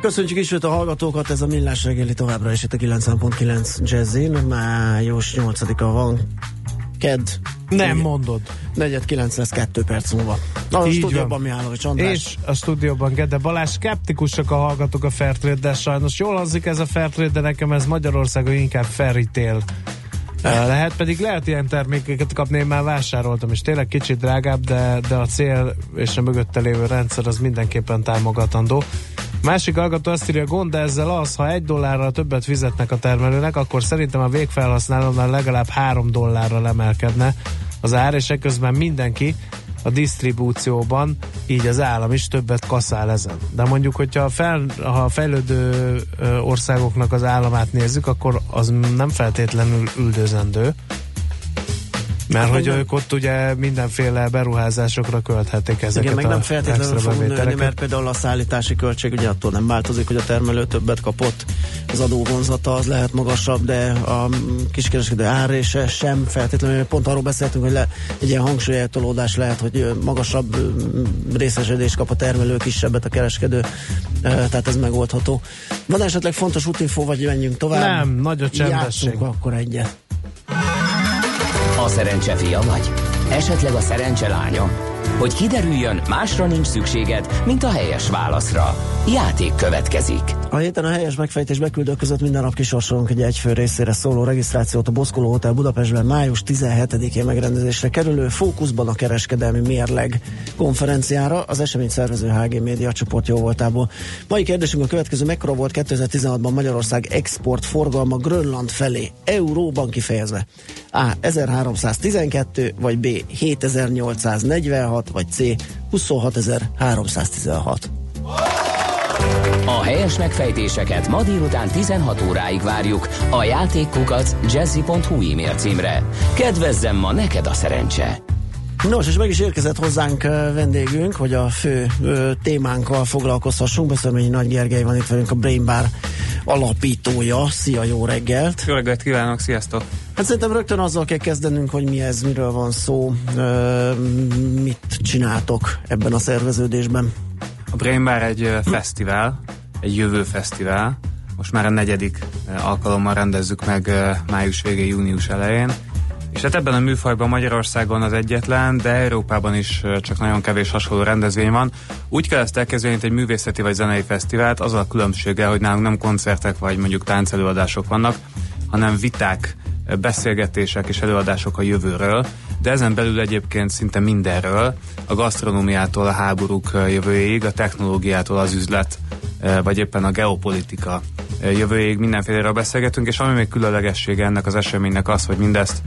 Köszönjük ismét a hallgatókat, ez a Millás reggeli továbbra is itt a 90.9 Jazzin. Május 8-a van, Ked. Nem mondod. Negyed 9 lesz 2 perc múlva. Na, a stúdióban mi állok, András. És a stúdióban Gede Balázs. Skeptikusak a hallgatók a Fairtrade, de sajnos jól hangzik ez a Fairtrade, de nekem ez Magyarországon inkább Fairytale lehet, pedig lehet ilyen termékeket kapni, én már vásároltam, és tényleg kicsit drágább, de, de a cél és a mögötte lévő rendszer az mindenképpen támogatandó. Másik hallgató azt írja, gond ezzel az, ha egy dollárral többet fizetnek a termelőnek, akkor szerintem a végfelhasználónál legalább három dollárral emelkedne az ár, és ekközben mindenki a disztribúcióban, így az állam is többet kaszál ezen. De mondjuk, hogyha fel, ha a fejlődő országoknak az államát nézzük, akkor az nem feltétlenül üldözendő, mert hogy nem. ők ott ugye mindenféle beruházásokra költhetik ezeket Igen, meg nem feltétlenül fog nőni, mert például a szállítási költség ugye attól nem változik, hogy a termelő többet kapott, az adóvonzata az lehet magasabb, de a kiskereskedő árrése sem feltétlenül, pont arról beszéltünk, hogy le, egy ilyen hangsúlyeltolódás lehet, hogy magasabb részesedést kap a termelő, kisebbet a kereskedő, tehát ez megoldható. Van esetleg fontos útinfó, vagy menjünk tovább? Nem, nagy a csendesség. Játszunk akkor egyet. A szerencse fia vagy? Esetleg a szerencse lánya? Hogy kiderüljön, másra nincs szükséged, mint a helyes válaszra. Játék következik. A héten a helyes megfejtés beküldők között minden nap kisorsolunk egy egyfő részére szóló regisztrációt a Boszkoló Hotel Budapestben május 17-én megrendezésre kerülő Fókuszban a kereskedelmi mérleg konferenciára az esemény szervező HG Média csoport jó voltából. Mai kérdésünk a következő, mekkora volt 2016-ban Magyarország export forgalma Grönland felé, euróban kifejezve? A. 1312, vagy B. 7846, vagy C. 26316. A helyes megfejtéseket ma délután 16 óráig várjuk a játékkukat jazzy.hu e-mail címre. Kedvezzem ma neked a szerencse! Nos, és meg is érkezett hozzánk vendégünk, hogy a fő ö, témánkkal foglalkozhassunk. Beszélményi Nagy Gergely van itt velünk, a Brain Bar alapítója. Szia, jó reggelt! Jó reggelt kívánok, sziasztok! Hát szerintem rögtön azzal kell kezdenünk, hogy mi ez, miről van szó, mit csináltok ebben a szerveződésben. A Brain Bar egy fesztivál, egy jövő fesztivál. Most már a negyedik alkalommal rendezzük meg május végén, június elején. És hát ebben a műfajban Magyarországon az egyetlen, de Európában is csak nagyon kevés hasonló rendezvény van. Úgy kell ezt elkezdeni, mint egy művészeti vagy zenei fesztivált, az a különbsége, hogy nálunk nem koncertek vagy mondjuk táncelőadások vannak, hanem viták, beszélgetések és előadások a jövőről, de ezen belül egyébként szinte mindenről, a gasztronómiától a háborúk jövőjéig, a technológiától az üzlet, vagy éppen a geopolitika jövőjéig mindenféleről beszélgetünk, és ami még különlegessége ennek az eseménynek az, hogy mindezt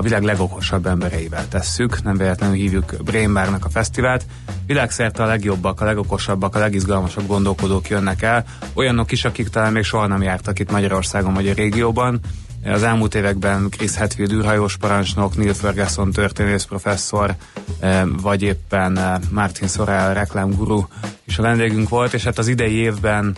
a világ legokosabb embereivel tesszük, nem véletlenül hívjuk Brainbarnak a fesztivált. Világszerte a legjobbak, a legokosabbak, a legizgalmasabb gondolkodók jönnek el, olyanok is, akik talán még soha nem jártak itt Magyarországon vagy a régióban, az elmúlt években Chris Hetfield űrhajós parancsnok, Neil Ferguson történész professzor, eh, vagy éppen eh, Martin Sorrell reklámguru is a vendégünk volt, és hát az idei évben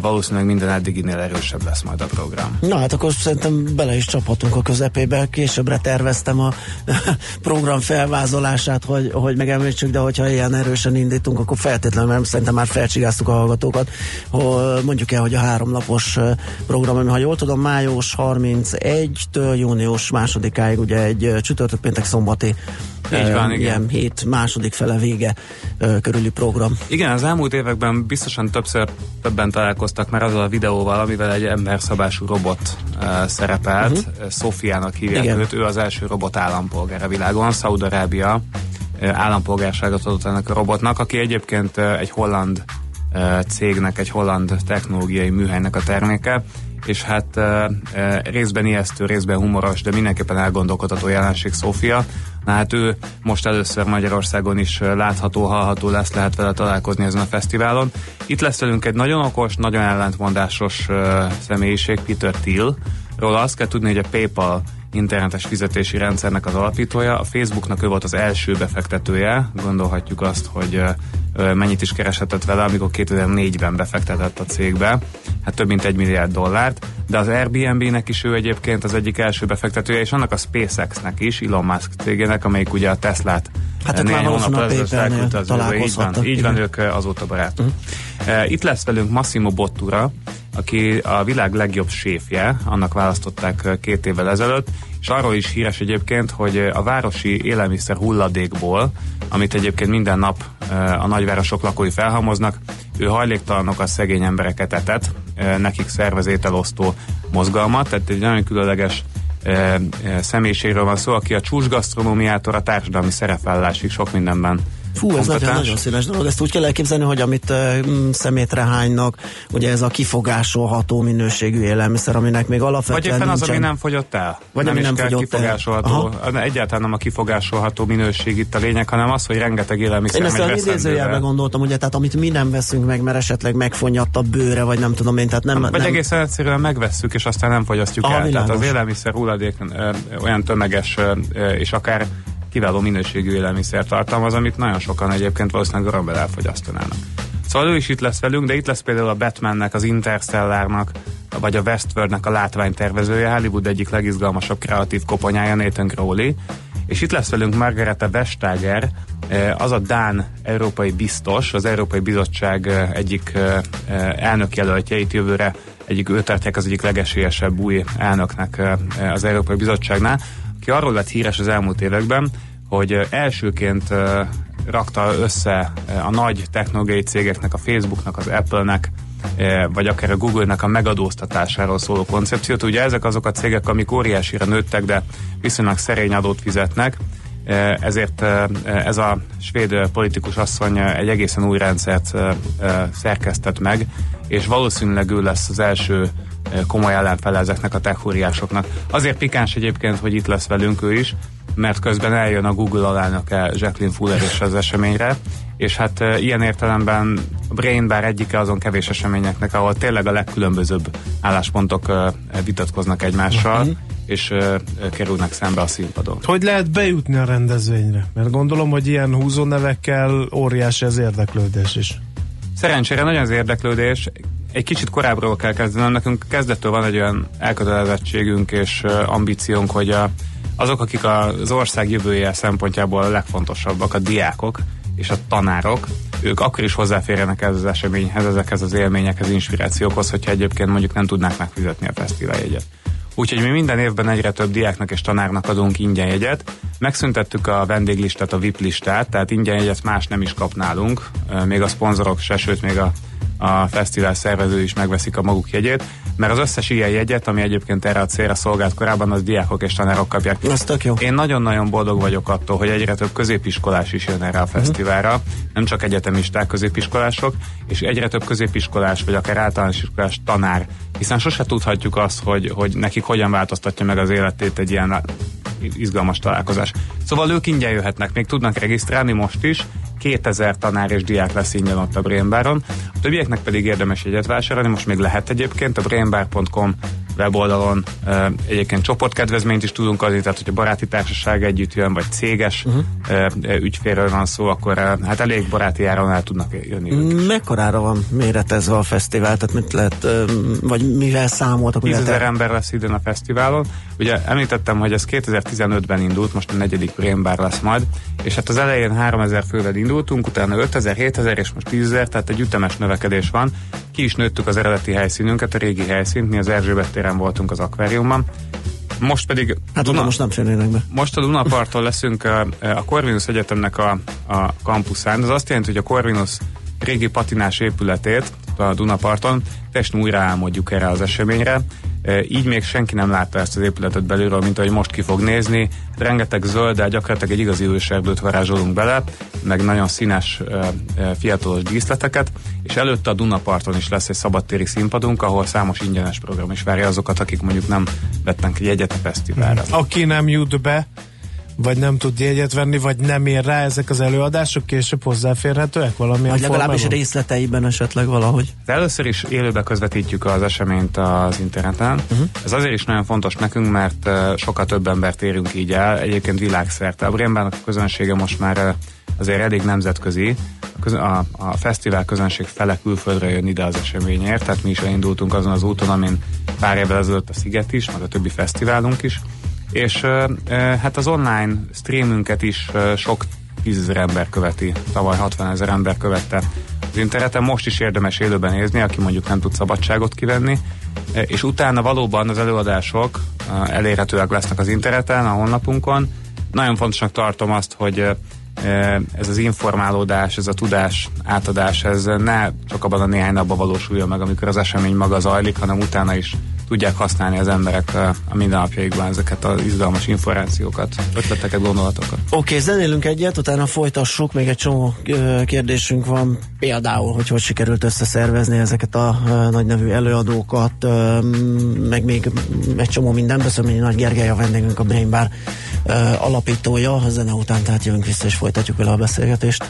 valószínűleg minden eddiginél erősebb lesz majd a program. Na hát akkor szerintem bele is csaphatunk a közepébe. Későbbre terveztem a program felvázolását, hogy, hogy megemlítsük, de hogyha ilyen erősen indítunk, akkor feltétlenül, mert szerintem már felcsigáztuk a hallgatókat, hogy mondjuk el, hogy a háromlapos program, ami ha jól tudom, május 31-től június másodikáig ugye egy csütörtök péntek szombati így van, igen. ilyen hét második fele vége körüli program. Igen, az elmúlt években biztosan többször többen találkoztak már azzal a videóval, amivel egy emberszabású robot uh, szerepelt. Uh-huh. Szofiának hívják igen. őt, ő az első robot állampolgár a világon, Szaudarábia állampolgárságot adott ennek a robotnak, aki egyébként egy holland cégnek, egy holland technológiai műhelynek a terméke, és hát részben ijesztő, részben humoros, de mindenképpen elgondolkodható jelenség Szófia. Na hát ő most először Magyarországon is látható, hallható lesz, lehet vele találkozni ezen a fesztiválon. Itt lesz velünk egy nagyon okos, nagyon ellentmondásos személyiség, Peter Thiel. Róla azt kell tudni, hogy a PayPal internetes fizetési rendszernek az alapítója. A Facebooknak ő volt az első befektetője, gondolhatjuk azt, hogy mennyit is kereshetett vele, amikor 2004-ben befektetett a cégbe, hát több mint egy milliárd dollárt, de az Airbnb-nek is ő egyébként az egyik első befektetője, és annak a SpaceX-nek is, Elon Musk cégének, amelyik ugye a Teslát Hát néhány hónap ezelőtt Így van, így van, ők azóta barátok. Uh-huh. Itt lesz velünk Massimo Bottura, aki a világ legjobb séfje, annak választották két évvel ezelőtt, és arról is híres egyébként, hogy a városi élelmiszer hulladékból, amit egyébként minden nap a nagyvárosok lakói felhamoznak, ő hajléktalanok a szegény embereket etett, nekik szervezételosztó mozgalmat, tehát egy nagyon különleges személyiségről van szó, aki a csúcsgasztronómiától a társadalmi szerepvállásig sok mindenben Fú, ez nagyon, nagyon színes dolog. Ezt úgy kell elképzelni, hogy amit uh, szemétre hánynak, ugye ez a kifogásolható minőségű élelmiszer, aminek még alapvetően Vagy éppen nincsen... az, ami nem fogyott el. Vagy nem ami nem fogyott kifogásolható. El. Egyáltalán nem a kifogásolható minőség itt a lényeg, hanem az, hogy rengeteg élelmiszer Én ezt a idézőjelben gondoltam, ugye, tehát amit mi nem veszünk meg, mert esetleg megfonyadt a bőre, vagy nem tudom én, tehát nem... Vagy nem... egészen egyszerűen megvesszük, és aztán nem fogyasztjuk Aha, el. Világos. Tehát az élelmiszer hulladék ö, olyan tömeges, ö, és akár kiváló minőségű élelmiszer tartalmaz, amit nagyon sokan egyébként valószínűleg örömmel elfogyasztanának. Szóval ő is itt lesz velünk, de itt lesz például a Batmannek, az Interstellárnak, vagy a Westworldnek a látványtervezője, Hollywood egyik legizgalmasabb kreatív koponyája, Nathan Crowley. És itt lesz velünk Margareta Vestager, eh, az a Dán európai biztos, az Európai Bizottság eh, egyik eh, elnökjelöltje, itt jövőre egyik ő tartják az egyik legesélyesebb új elnöknek az Európai Bizottságnál, aki arról lett híres az elmúlt években, hogy elsőként rakta össze a nagy technológiai cégeknek, a Facebooknak, az Apple-nek, vagy akár a Google-nek a megadóztatásáról szóló koncepciót. Ugye ezek azok a cégek, amik óriásira nőttek, de viszonylag szerény adót fizetnek, ezért ez a svéd politikus asszony egy egészen új rendszert szerkesztett meg, és valószínűleg ő lesz az első komoly ellenfele ezeknek a techóriásoknak. Azért pikáns egyébként, hogy itt lesz velünk ő is, mert közben eljön a Google alelnöke Jacqueline Fuller is az eseményre, és hát ilyen értelemben a Brain bár egyike azon kevés eseményeknek, ahol tényleg a legkülönbözőbb álláspontok vitatkoznak egymással, uh-huh. és kerülnek szembe a színpadon. Hogy lehet bejutni a rendezvényre? Mert gondolom, hogy ilyen húzónevekkel óriási az érdeklődés is. Szerencsére nagyon az érdeklődés egy kicsit korábbról kell kezdenem. Nekünk kezdettől van egy olyan elkötelezettségünk és ambíciónk, hogy a, azok, akik az ország jövője szempontjából a legfontosabbak, a diákok és a tanárok, ők akkor is hozzáférjenek ez az eseményhez, ezekhez az élményekhez, inspirációkhoz, hogyha egyébként mondjuk nem tudnák megfizetni a fesztiváljegyet. Úgyhogy mi minden évben egyre több diáknak és tanárnak adunk ingyen jegyet. Megszüntettük a vendéglistát, a VIP listát, tehát ingyen jegyet más nem is kap nálunk, még a szponzorok se, sőt még a a fesztivál szervező is megveszik a maguk jegyét, mert az összes ilyen jegyet, ami egyébként erre a célra szolgált korábban, az diákok és tanárok kapják. Ez tök jó. Én nagyon-nagyon boldog vagyok attól, hogy egyre több középiskolás is jön erre a fesztiválra, uh-huh. nem csak egyetemisták, középiskolások, és egyre több középiskolás, vagy akár általános iskolás tanár, hiszen sose tudhatjuk azt, hogy, hogy nekik hogyan változtatja meg az életét egy ilyen izgalmas találkozás. Szóval ők ingyen jöhetnek, még tudnak regisztrálni most is, 2000 tanár és diák lesz ingyen ott a Brainbaron. A többieknek pedig érdemes jegyet vásárolni, most még lehet egyébként a brainbar.com weboldalon egyébként csoportkedvezményt is tudunk adni, tehát hogy a baráti társaság együtt jön, vagy céges uh-huh. uh, ügyfélről van szó, akkor hát elég baráti áron el tudnak jönni ők Mekkorára van méretezve a fesztivál, tehát mit lehet, vagy mivel számoltak? 10 ezer ember lesz idén a fesztiválon. Ugye említettem, hogy ez 2015-ben indult, most a negyedik Bar lesz majd, és hát az elején 3000 fővel indultunk, utána 5000, 7000 és most 10.000, tehát egy ütemes növekedés van. Ki is nőttük az eredeti helyszínünket, a régi helyszínt, mi az Erzsébet téren voltunk az akváriumban. Most pedig... Hát Duna, most nem férnének be. Most a Dunaparton leszünk a, a Corvinus Egyetemnek a, a kampuszán. Ez azt jelenti, hogy a Corvinus régi patinás épületét a Dunaparton teljesen újra álmodjuk erre az eseményre. Így még senki nem látta ezt az épületet belülről, mint ahogy most ki fog nézni. Rengeteg zöld, de gyakorlatilag egy igazi őserdőt varázsolunk bele, meg nagyon színes, fiatalos díszleteket, és előtte a Dunaparton is lesz egy szabadtéri színpadunk, ahol számos ingyenes program is várja azokat, akik mondjuk nem vettek jegyet a fesztiválra. Aki nem jut be, vagy nem tud jegyet venni, vagy nem ér rá ezek az előadások, később hozzáférhetőek valamilyen Vagy legalábbis formában? részleteiben esetleg valahogy. De először is élőbe közvetítjük az eseményt az interneten. Uh-huh. Ez azért is nagyon fontos nekünk, mert sokkal több embert érünk így el, egyébként világszerte. A Brembának a közönsége most már azért elég nemzetközi. A, köz- a, a fesztivál közönség fele külföldre jön ide az eseményért, tehát mi is elindultunk azon az úton, amin pár évvel ezelőtt a Sziget is, meg a többi fesztiválunk is. És hát az online streamünket is sok tízezer ember követi. Tavaly 60 ezer ember követte az interneten. Most is érdemes élőben nézni, aki mondjuk nem tud szabadságot kivenni. És utána valóban az előadások elérhetőek lesznek az interneten, a honlapunkon. Nagyon fontosnak tartom azt, hogy ez az informálódás, ez a tudás átadás, ez ne csak abban a néhány napban valósuljon meg, amikor az esemény maga zajlik, hanem utána is tudják használni az emberek a mindennapjaikban ezeket az izgalmas információkat, ötleteket, gondolatokat. Oké, okay, zenélünk egyet, utána folytassuk, még egy csomó kérdésünk van, például, hogy hogy sikerült összeszervezni ezeket a nagy nevű előadókat, meg még egy csomó minden. Köszönöm, Nagy Gergely a vendégünk, a Brain Bar alapítója. A zene után tehát jövünk vissza, és folytatjuk vele a beszélgetést.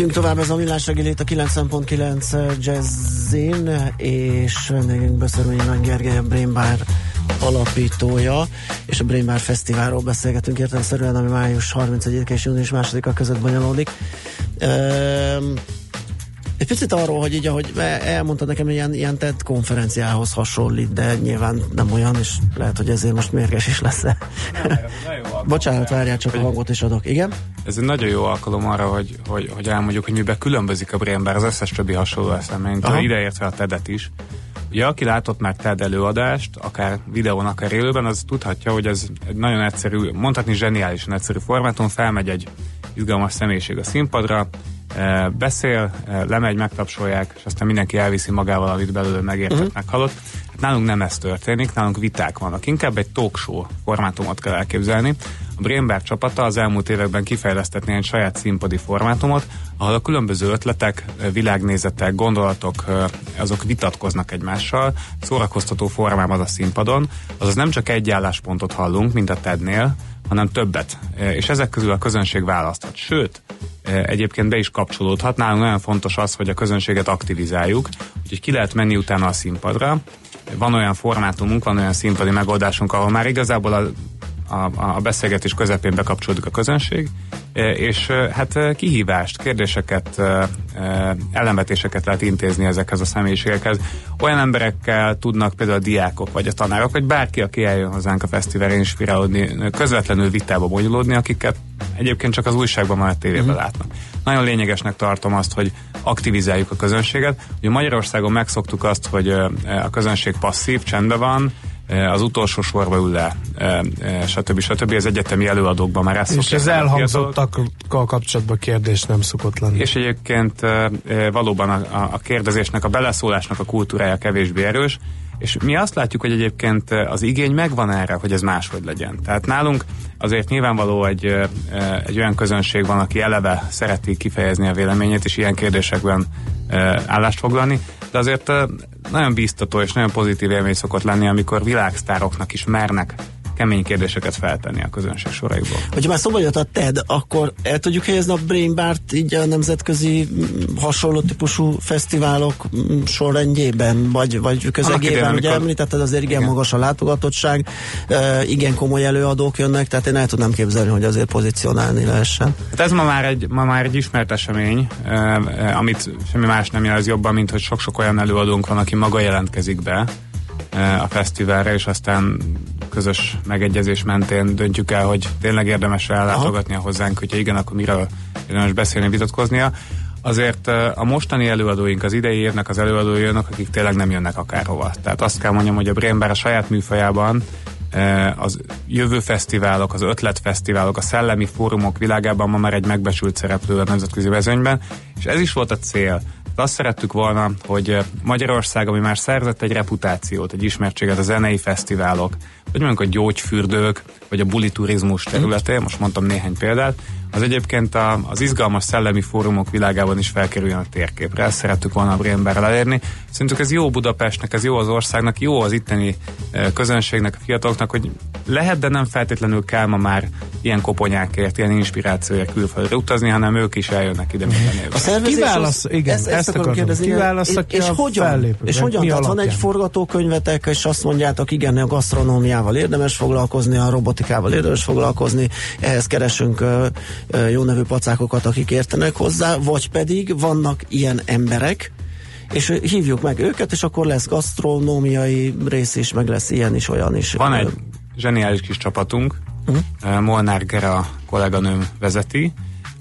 Megyünk tovább, ez a millás a 90.9 Jazzin, és vendégünk Beszörményi Nagy Gergely, a Brain Bar alapítója, és a Brain Bar Fesztiválról beszélgetünk értelemszerűen, ami május 31 és június 2-a között bonyolódik. Ehm, Egy picit arról, hogy így, ahogy elmondta nekem, ilyen, ilyen TED konferenciához hasonlít, de nyilván nem olyan, és lehet, hogy ezért most mérges is lesz. Bocsánat, várjál, csak a hangot is adok. Igen? Ez egy nagyon jó alkalom arra, hogy, hogy, hogy elmondjuk, hogy miben különbözik a Brain Bar az összes többi hasonló eseményt, ideértve a TED-et is. Ugye, aki látott már TED előadást, akár videón, akár élőben, az tudhatja, hogy ez egy nagyon egyszerű, mondhatni zseniálisan egyszerű formátum, felmegy egy izgalmas személyiség a színpadra, e, beszél, e, lemegy, megtapsolják, és aztán mindenki elviszi magával, amit belőle megértett, uh-huh. meghallott. Nálunk nem ez történik, nálunk viták vannak. Inkább egy talk show formátumot kell elképzelni. A Brainbar csapata az elmúlt években kifejlesztett egy saját színpadi formátumot, ahol a különböző ötletek, világnézetek, gondolatok, azok vitatkoznak egymással, szórakoztató formában a színpadon, azaz nem csak egy álláspontot hallunk, mint a TED-nél, hanem többet. És ezek közül a közönség választhat. Sőt, egyébként be is kapcsolódhat. Nálunk nagyon fontos az, hogy a közönséget aktivizáljuk, úgyhogy ki lehet menni utána a színpadra. Van olyan formátumunk, van olyan színpadi megoldásunk, ahol már igazából a a, a beszélgetés közepén bekapcsolódik a közönség, e, és e, hát e, kihívást, kérdéseket, ellenvetéseket lehet intézni ezekhez a személyiségekhez. Olyan emberekkel tudnak például a diákok, vagy a tanárok, vagy bárki, aki eljön hozzánk a fesztiválra inspirálódni, közvetlenül vitába bonyolódni, akiket egyébként csak az újságban, már a tévében uh-huh. látnak. Nagyon lényegesnek tartom azt, hogy aktivizáljuk a közönséget. Ugye Magyarországon megszoktuk azt, hogy a közönség passzív, csendben van, az utolsó sorba ül le, eh, eh, stb. stb. Az egyetemi előadókban már ezt És ez elhangzottakkal kapcsolatban kérdés nem szokott lenni. És egyébként valóban a, a kérdezésnek, a beleszólásnak a kultúrája kevésbé erős, és mi azt látjuk, hogy egyébként az igény megvan erre, hogy ez máshogy legyen. Tehát nálunk azért nyilvánvaló egy, egy olyan közönség van, aki eleve szereti kifejezni a véleményét, és ilyen kérdésekben állást foglalni, de azért nagyon bíztató és nagyon pozitív élmény szokott lenni, amikor világsztároknak is mernek kemény kérdéseket feltenni a közönség soraiból. Hogyha már szóba jött a TED, akkor el tudjuk helyezni a Brain Bart így a nemzetközi mm, hasonló típusú fesztiválok mm, sorrendjében, vagy, vagy közegében, ugye említetted azért igen, igen magas a látogatottság, igen komoly előadók jönnek, tehát én el tudnám képzelni, hogy azért pozícionálni lehessen. Hát ez ma már egy, ma már egy ismert esemény, amit semmi más nem jelez jobban, mint hogy sok-sok olyan előadónk van, aki maga jelentkezik be, a fesztiválra, és aztán közös megegyezés mentén döntjük el, hogy tényleg érdemes ellátogatnia hozzánk, hogyha igen, akkor miről érdemes beszélni, vitatkoznia. Azért a mostani előadóink, az idei évnek az előadói jönnek, akik tényleg nem jönnek akárhova. Tehát azt kell mondjam, hogy a Brainbar a saját műfajában az jövő fesztiválok, az ötletfesztiválok, a szellemi fórumok világában ma már egy megbecsült szereplő a nemzetközi vezőnyben, és ez is volt a cél, azt szerettük volna, hogy Magyarország, ami már szerzett egy reputációt, egy ismertséget a zenei fesztiválok, vagy mondjuk a gyógyfürdők, vagy a buliturizmus területén, most mondtam néhány példát, az egyébként a, az izgalmas szellemi fórumok világában is felkerüljön a térképre. Ezt szerettük volna a Brainberrel elérni. Szerintük ez jó Budapestnek, ez jó az országnak, jó az itteni közönségnek, a fiataloknak, hogy lehet, de nem feltétlenül kell ma már ilyen koponyákért, ilyen inspirációért külföldre utazni, hanem ők is eljönnek ide minden évben. A szervezés Kiválasz, az, igen, ezt, ezt, ezt akarom kérdezni. Kiválasz, és, és hogyan? És hogyan? Tehát van egy forgatókönyvetek, és azt mondjátok, igen, a gasztronómiával érdemes foglalkozni, a robotikával érdemes foglalkozni, ehhez keresünk jó nevű pacákokat, akik értenek hozzá, vagy pedig vannak ilyen emberek, és hívjuk meg őket, és akkor lesz gasztronómiai rész is, meg lesz ilyen is, olyan is. Van egy zseniális kis csapatunk, uh-huh. Molnár Gera kolléganőm vezeti,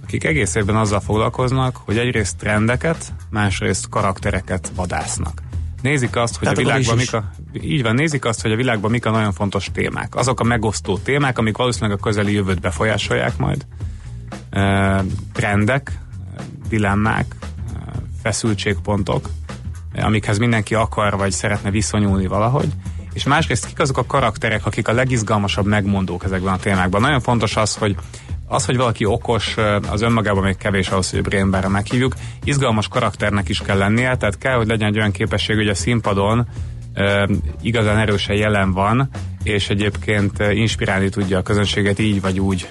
akik egész évben azzal foglalkoznak, hogy egyrészt trendeket, másrészt karaktereket vadásznak. Nézik azt, hogy Tehát a világban mik a, így van, nézik azt, hogy a világban mik a nagyon fontos témák. Azok a megosztó témák, amik valószínűleg a közeli jövőt befolyásolják majd trendek, dilemmák, feszültségpontok, amikhez mindenki akar vagy szeretne viszonyulni valahogy, és másrészt kik azok a karakterek, akik a legizgalmasabb megmondók ezekben a témákban. Nagyon fontos az, hogy az, hogy valaki okos, az önmagában még kevés ahhoz, hogy brainbar meghívjuk. Izgalmas karakternek is kell lennie, tehát kell, hogy legyen egy olyan képesség, hogy a színpadon igazán erősen jelen van, és egyébként inspirálni tudja a közönséget így vagy úgy,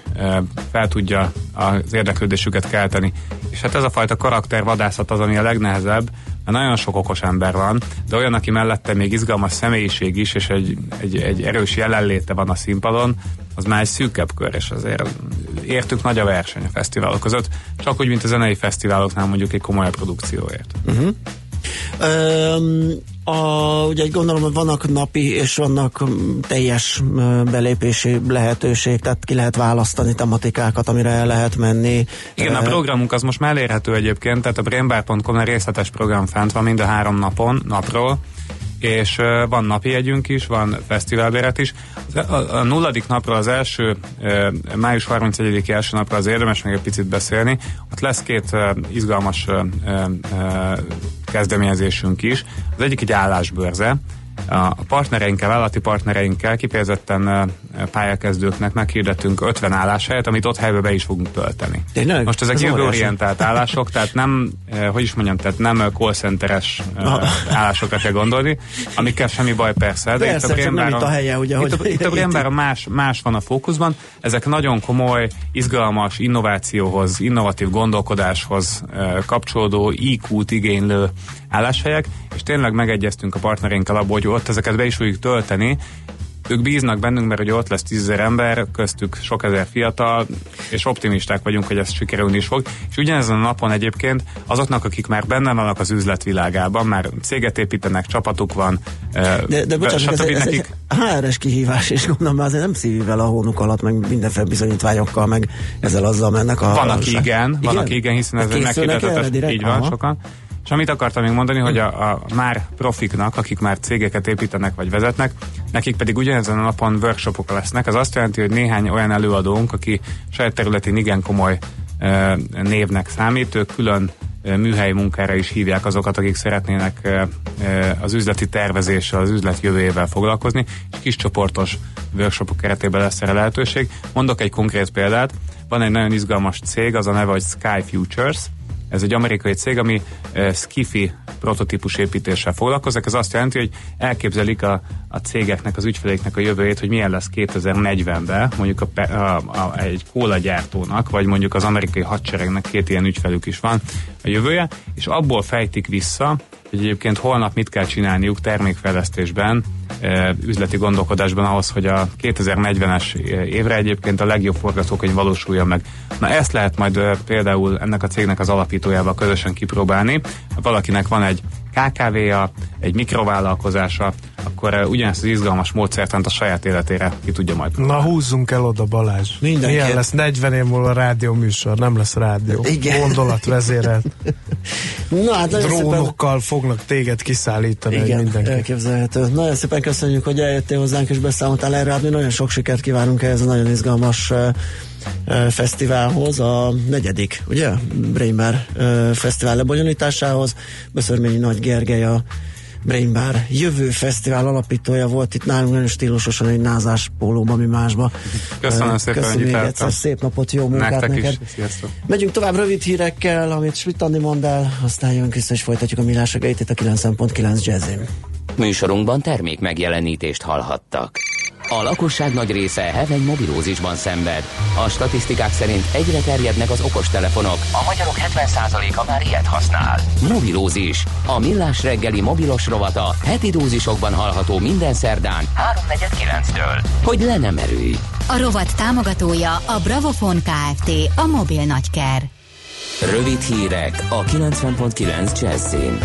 fel tudja az érdeklődésüket kelteni. És hát ez a fajta karaktervadászat az, ami a legnehezebb, mert nagyon sok okos ember van, de olyan, aki mellette még izgalmas személyiség is, és egy, egy, egy erős jelenléte van a színpadon, az már egy szűkebb kör, és azért értük nagy a verseny a fesztiválok között, csak úgy, mint a zenei fesztiváloknál mondjuk egy komolyabb produkcióért. Öm, a, ugye gondolom, hogy vannak napi és vannak teljes belépési lehetőség, tehát ki lehet választani tematikákat, amire el lehet menni. Igen, a programunk az most már elérhető egyébként, tehát a brainbar.com-on részletes program fent van mind a három napon, napról, és van napi jegyünk is, van fesztiválbéret is. Az- A, nulladik napról az első, május 31 első napra az érdemes még egy picit beszélni. Ott lesz két izgalmas kezdeményezésünk is. Az egyik egy állásbőrze, a partnereinkkel, vállalati partnereinkkel kifejezetten pályakezdőknek meghirdettünk 50 álláshelyet, amit ott helybe be is fogunk tölteni. Tényleg? Most ezek Ez jövőorientált állások, tehát nem, eh, hogy is mondjam, tehát nem eh, call centeres eh, állásokra kell gondolni, amikkel semmi baj persze. De Persze, itt a nem Brainbar-on- itt a helye, ugye, Itt hogy- itt a Brainbar-on más, más van a fókuszban. Ezek nagyon komoly, izgalmas innovációhoz, innovatív gondolkodáshoz kapcsolódó, IQ-t igénylő álláshelyek, és tényleg megegyeztünk a partnereinkkel abból, hogy ott ezeket be is fogjuk tölteni, ők bíznak bennünk, mert ugye ott lesz tízezer ember, köztük sok ezer fiatal, és optimisták vagyunk, hogy ez sikerülni is fog. És ugyanezen a napon egyébként azoknak, akik már benne vannak az üzletvilágában, már céget építenek, csapatuk van, eh, De, de bocsánat, ez, ez, nekik, HR-es kihívás, és gondolom már azért nem szívivel a hónuk alatt, meg mindenféle bizonyítványokkal, meg ezzel azzal mennek a... Van, aki igen, van, aki igen, hiszen ez egy direkt? így van, Aha. sokan. És amit akartam még mondani, hogy a, a már profiknak, akik már cégeket építenek vagy vezetnek, nekik pedig ugyanezen a napon workshopok lesznek. Ez azt jelenti, hogy néhány olyan előadónk, aki saját területén igen komoly e, névnek számít, ők külön műhelyi munkára is hívják azokat, akik szeretnének az üzleti tervezéssel, az üzlet jövőjével foglalkozni, és kis csoportos workshopok keretében lesz erre lehetőség. Mondok egy konkrét példát. Van egy nagyon izgalmas cég, az a neve, hogy Sky Futures, ez egy amerikai cég, ami uh, skifi prototípus építéssel foglalkozik. Ez azt jelenti, hogy elképzelik a, a cégeknek, az ügyfeléknek a jövőjét, hogy milyen lesz 2040-ben, mondjuk a, a, a, egy kólagyártónak, vagy mondjuk az amerikai hadseregnek két ilyen ügyfelük is van a jövője, és abból fejtik vissza, hogy egyébként holnap mit kell csinálniuk termékfejlesztésben, eh, üzleti gondolkodásban ahhoz, hogy a 2040-es évre egyébként a legjobb forgatókönyv valósuljon meg. Na ezt lehet majd eh, például ennek a cégnek az alapítójával közösen kipróbálni. Valakinek van egy KKV-ja, egy mikrovállalkozása, akkor eh, ugyanezt az izgalmas módszertant a saját életére ki tudja majd Na húzzunk el oda Balázs. Mindenképp. Milyen lesz 40 év múlva rádió műsor, nem lesz rádió. Igen. Gondolatvezérelt. Na, hát nagyon szépen, Drónokkal fognak téged kiszállítani, igen, mindenki. elképzelhető. Nagyon szépen köszönjük, hogy eljöttél hozzánk és beszámoltál erre. Hát mi nagyon sok sikert kívánunk ehhez a nagyon izgalmas uh, uh, fesztiválhoz, a negyedik, ugye? Brainbar uh, fesztivál lebonyolításához. Beszörményi Nagy Gergely a Brainbar jövő fesztivál alapítója volt itt nálunk nagyon stílusosan egy názás pólóban, mi másba. Köszönöm Uh, szépen, Köszönöm hogy még egyszer, szép napot, jó munkát Nektek neked. is. Sziasztok. Megyünk tovább rövid hírekkel, amit Svitandi mond el, aztán jön vissza és folytatjuk a millás reggelyt itt a 9.9 jazzin. Műsorunkban termék megjelenítést hallhattak. A lakosság nagy része heveny mobilózisban szenved. A statisztikák szerint egyre terjednek az okostelefonok. A magyarok 70%-a már ilyet használ. Mobilózis. A millás reggeli mobilos rovata heti dózisokban hallható minden szerdán 3.49-től. Hogy le nem erőj. A rovat támogatója a Bravofon Kft. A mobil nagyker. Rövid hírek a 90.9 Jazzin.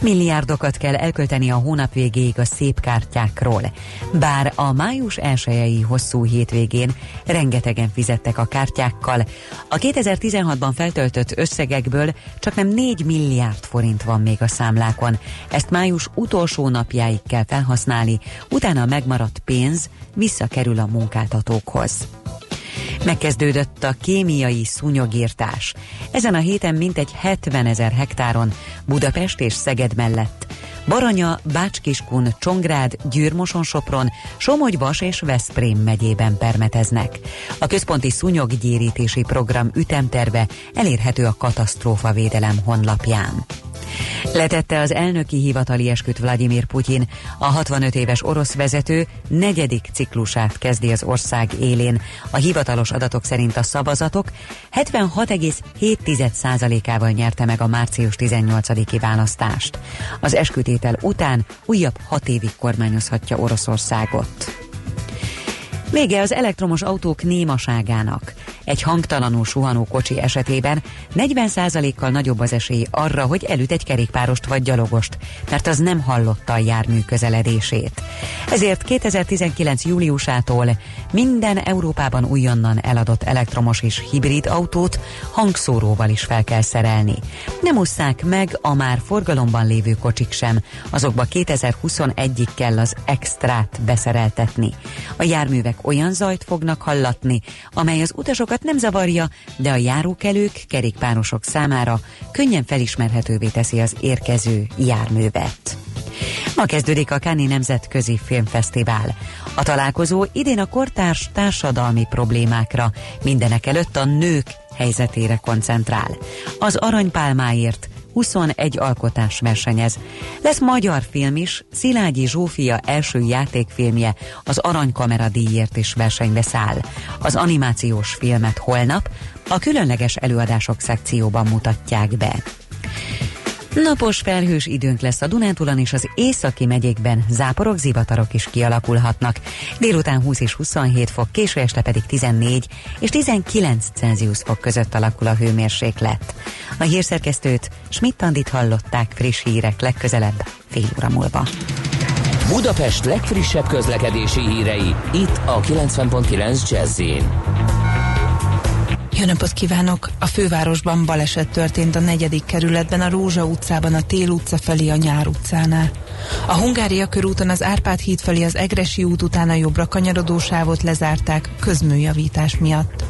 Milliárdokat kell elkölteni a hónap végéig a szép kártyákról. Bár a május elsőjei hosszú hétvégén rengetegen fizettek a kártyákkal, a 2016-ban feltöltött összegekből csak nem 4 milliárd forint van még a számlákon. Ezt május utolsó napjáig kell felhasználni, utána a megmaradt pénz visszakerül a munkáltatókhoz. Megkezdődött a kémiai szúnyogírtás. Ezen a héten mintegy 70 ezer hektáron Budapest és Szeged mellett. Baranya, Bácskiskun, Csongrád, Győrmoson-Sopron, Somogy-Bas és Veszprém megyében permeteznek. A központi szúnyoggyérítési program ütemterve elérhető a katasztrófa védelem honlapján. Letette az elnöki hivatali esküt Vladimir Putyin. A 65 éves orosz vezető negyedik ciklusát kezdi az ország élén. A hivatalos adatok szerint a szavazatok 76,7%-ával nyerte meg a március 18-i választást. Az eskütétel után újabb hat évig kormányozhatja Oroszországot. Vége az elektromos autók némaságának. Egy hangtalanul suhanó kocsi esetében 40%-kal nagyobb az esély arra, hogy elüt egy kerékpárost vagy gyalogost, mert az nem hallotta a jármű közeledését. Ezért 2019. júliusától minden Európában újonnan eladott elektromos és hibrid autót hangszóróval is fel kell szerelni. Nem ússzák meg a már forgalomban lévő kocsik sem, azokba 2021-ig kell az extrát beszereltetni. A járművek olyan zajt fognak hallatni, amely az utasokat nem zavarja, de a járókelők, kerékpárosok számára könnyen felismerhetővé teszi az érkező járművet. Ma kezdődik a Cannes Nemzetközi Filmfesztivál. A találkozó idén a kortárs társadalmi problémákra, mindenek előtt a nők helyzetére koncentrál. Az aranypálmáért 21 alkotás versenyez. Lesz magyar film is, Szilágyi Zsófia első játékfilmje az Aranykamera díjért is versenybe száll. Az animációs filmet holnap a különleges előadások szekcióban mutatják be. Napos felhős időnk lesz a Dunántúlon és az északi megyékben, záporok, zivatarok is kialakulhatnak. Délután 20 és 27 fok, késő este pedig 14 és 19 Celsius fok között alakul a hőmérséklet. A hírszerkesztőt Schmidt-Tandit hallották friss hírek legközelebb fél óra múlva. Budapest legfrissebb közlekedési hírei, itt a 90.9 jazz Jó napot kívánok! A fővárosban baleset történt a negyedik kerületben, a Rózsa utcában, a Tél utca felé, a Nyár utcánál. A Hungária körúton az Árpád híd felé az Egresi út után a jobbra kanyarodó sávot lezárták közműjavítás miatt.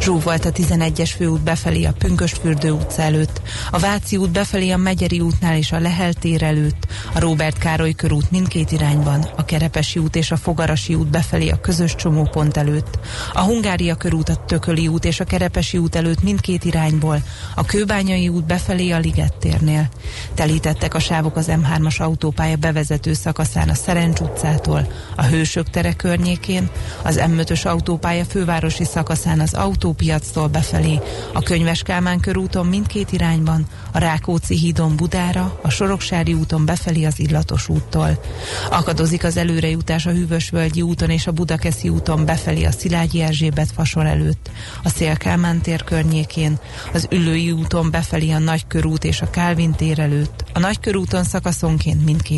Zsúv volt a 11-es főút befelé a Pünkösfürdő utca előtt, a Váci út befelé a Megyeri útnál és a Lehel tér előtt, a Róbert Károly körút mindkét irányban, a Kerepesi út és a Fogarasi út befelé a közös csomópont előtt, a Hungária körút a Tököli út és a Kerepesi út előtt mindkét irányból, a Kőbányai út befelé a Liget térnél. Telítettek a sávok az M3-as autópálya bevezető szakaszán a Szerencs utcától, a Hősök tere környékén, az M5-ös autópálya fővárosi szakaszán az autópiactól befelé, a Könyves Kálmán körúton mindkét irányban, a Rákóczi hídon Budára, a Soroksári úton befelé az Illatos úttól. Akadozik az előrejutás a Hűvösvölgyi úton és a Budakeszi úton befelé a Szilágyi Erzsébet fasor előtt, a Szélkálmán tér környékén, az Üllői úton befelé a Nagykörút és a Kálvin tér előtt, a Nagykörúton szakaszonként mindkét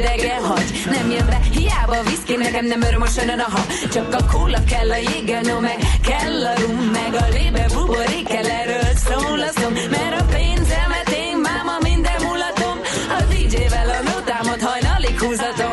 Engem hidegen hagy. Nem jön be, hiába a viszki, nekem nem öröm a sönön a ha. Csak a kóla kell, a jégenó meg kell a rum Meg a lébe buborék kell, erről szól a szom Mert a pénzemet én máma minden mulatom. A DJ-vel a nótámat hajnalig húzatom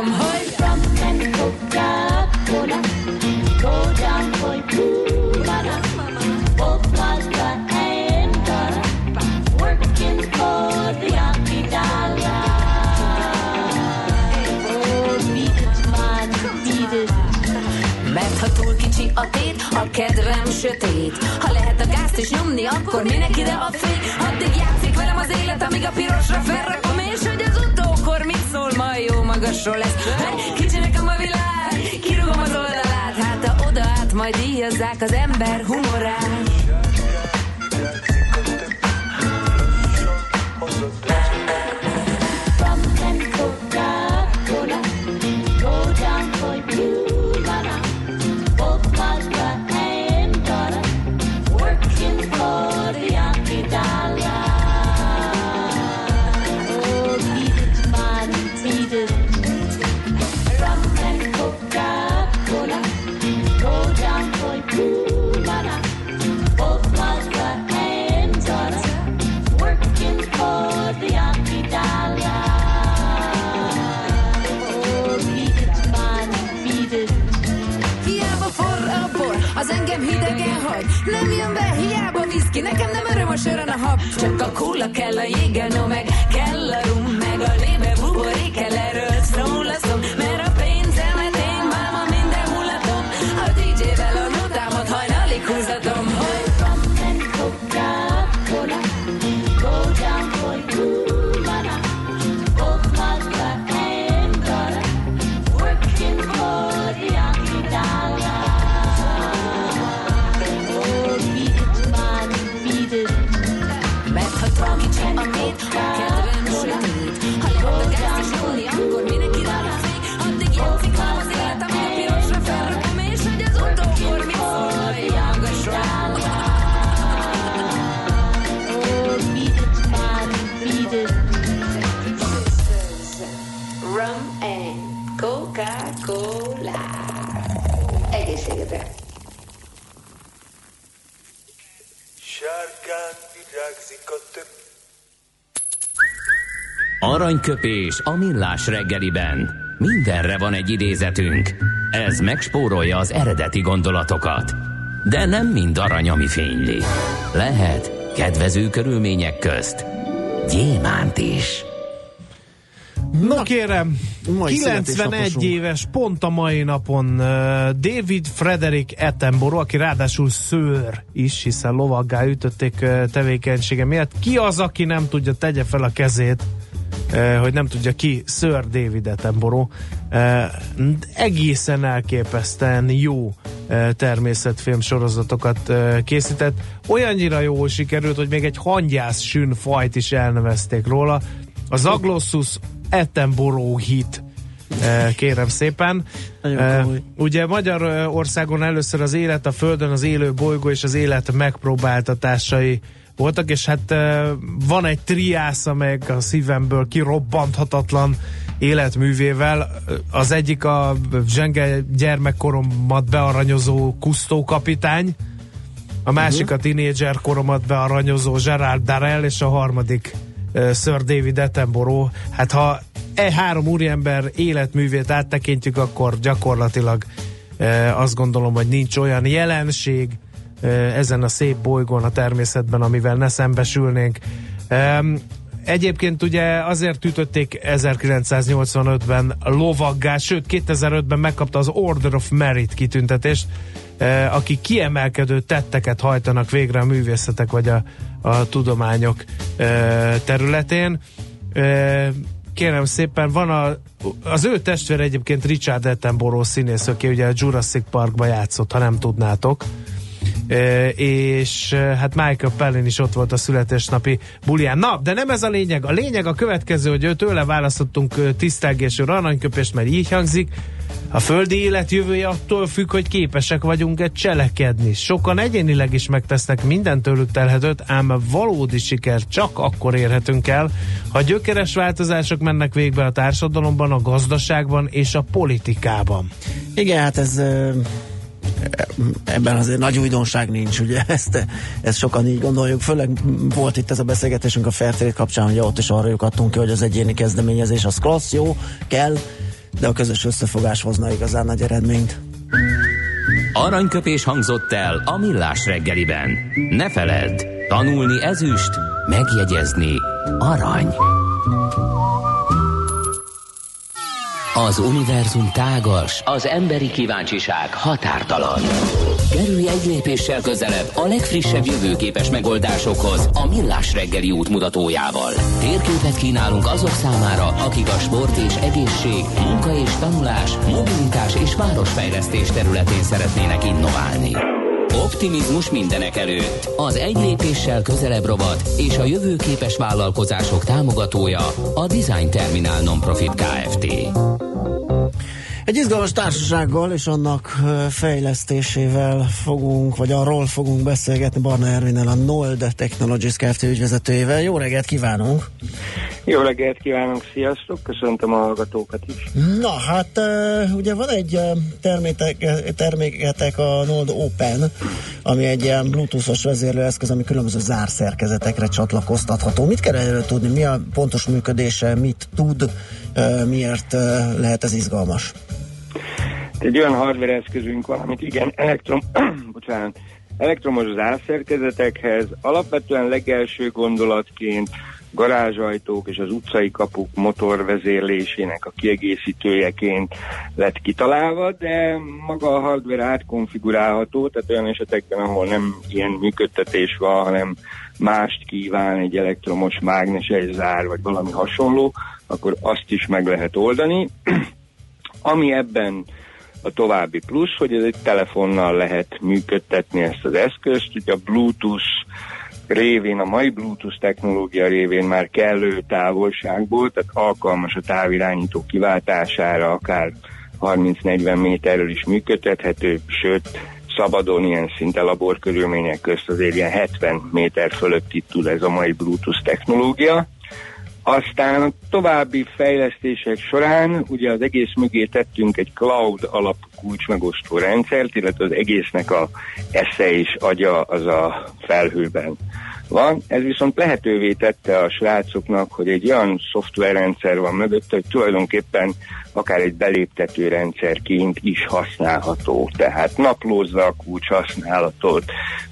sötét. Ha lehet a gázt is nyomni, akkor minek ide a fény Addig játszik velem az élet, amíg a pirosra felrakom. És hogy az utókor mit szól, majd jó magasról lesz. Hey, Kicsi nekem a világ, kirúgom az oldalát. Hát ha oda át, majd díjazzák az ember humorát Sárgán virágzik a több. Aranyköpés a millás reggeliben. Mindenre van egy idézetünk. Ez megspórolja az eredeti gondolatokat. De nem mind arany, ami fényli. Lehet kedvező körülmények közt gyémánt is. Na kérem, Mai 91 születésnaposunk. éves, pont a mai napon David Frederick Attenborough, aki ráadásul szőr is, hiszen lovaggá ütötték tevékenysége miatt. Ki az, aki nem tudja, tegye fel a kezét, hogy nem tudja ki, Sir David Attenborough. Egészen elképesztően jó természetfilm sorozatokat készített. Olyannyira jól sikerült, hogy még egy hangyász sün fajt is elnevezték róla. Az Aglossus Attenborough hit eh, kérem szépen. Nagyon Eh. Ugye Magyarországon először az élet a Földön, az élő bolygó és az élet megpróbáltatásai voltak, és hát eh, van egy triász, meg a szívemből kirobbanthatatlan életművével. Az egyik a zsenge gyermekkoromat bearanyozó Kusztó kapitány, a másik a tinédzser koromat bearanyozó Gerard Darrell, és a harmadik Sir David Attenborough. Hát ha e három úriember életművét áttekintjük, akkor gyakorlatilag azt gondolom, hogy nincs olyan jelenség ezen a szép bolygón a természetben, amivel ne szembesülnénk. Egyébként ugye azért ütötték 1985-ben lovaggá, sőt 2005-ben megkapta az Order of Merit kitüntetést, eh, aki kiemelkedő tetteket hajtanak végre a művészetek vagy a, a tudományok eh, területén. Eh, Kérem szépen, van a, az ő testvére egyébként Richard Attenborough színész, aki ugye a Jurassic Parkba játszott, ha nem tudnátok. És hát Michael Pellin is ott volt a születésnapi bulián. Na, de nem ez a lényeg. A lényeg a következő, hogy tőle választottunk tisztelgésű aranyköpést, mert így hangzik. A földi élet jövője attól függ, hogy képesek vagyunk-e cselekedni. Sokan egyénileg is megtesznek minden tőlük telhetőt, ám valódi siker csak akkor érhetünk el, ha gyökeres változások mennek végbe a társadalomban, a gazdaságban és a politikában. Igen, hát ez ebben azért nagy újdonság nincs, ugye ezt, ezt sokan így gondoljuk, főleg volt itt ez a beszélgetésünk a Fairtrade kapcsán, hogy ott is arra lyukadtunk ki, hogy az egyéni kezdeményezés az klassz, jó, kell, de a közös összefogás hozna igazán nagy eredményt. Aranyköpés hangzott el a millás reggeliben. Ne feledd, tanulni ezüst, megjegyezni arany. Az univerzum tágas, az emberi kíváncsiság határtalan. Kerülj egy lépéssel közelebb a legfrissebb jövőképes megoldásokhoz a Millás reggeli útmutatójával. Térképet kínálunk azok számára, akik a sport és egészség, munka és tanulás, mobilitás és városfejlesztés területén szeretnének innoválni. Optimizmus mindenek előtt. Az egy lépéssel közelebb rovat és a jövőképes vállalkozások támogatója a Design Terminál Nonprofit Kft. Egy izgalmas társasággal és annak fejlesztésével fogunk, vagy arról fogunk beszélgetni Barna Ervinnel, a Nold Technologies Kft. ügyvezetőjével. Jó reggelt kívánunk! Jó reggelt kívánunk, sziasztok, köszöntöm a hallgatókat is. Na, hát ugye van egy termétek, terméketek a Node Open, ami egy ilyen bluetoothos vezérlőeszköz, ami különböző zárszerkezetekre csatlakoztatható. Mit kell erről tudni? Mi a pontos működése? Mit tud? Miért lehet ez izgalmas? Egy olyan hardware eszközünk van, amit igen, elektrom, bocsánat, elektromos zárszerkezetekhez alapvetően legelső gondolatként garázsajtók és az utcai kapuk motorvezérlésének a kiegészítőjeként lett kitalálva, de maga a hardware átkonfigurálható, tehát olyan esetekben, ahol nem ilyen működtetés van, hanem mást kíván egy elektromos mágnes, egy zár vagy valami hasonló, akkor azt is meg lehet oldani. Ami ebben a további plusz, hogy ez egy telefonnal lehet működtetni ezt az eszközt, ugye a Bluetooth révén, a mai Bluetooth technológia révén már kellő távolságból, tehát alkalmas a távirányító kiváltására, akár 30-40 méterről is működtethető, sőt, szabadon ilyen szinte laborkörülmények közt azért ilyen 70 méter fölött itt tud ez a mai Bluetooth technológia. Aztán a további fejlesztések során ugye az egész mögé tettünk egy cloud alapú kulcsmegosztó rendszert, illetve az egésznek a esze és agya az a felhőben van. Ez viszont lehetővé tette a srácoknak, hogy egy olyan szoftverrendszer van mögött, hogy tulajdonképpen akár egy beléptető rendszerként is használható. Tehát naplózza a kulcs használatot,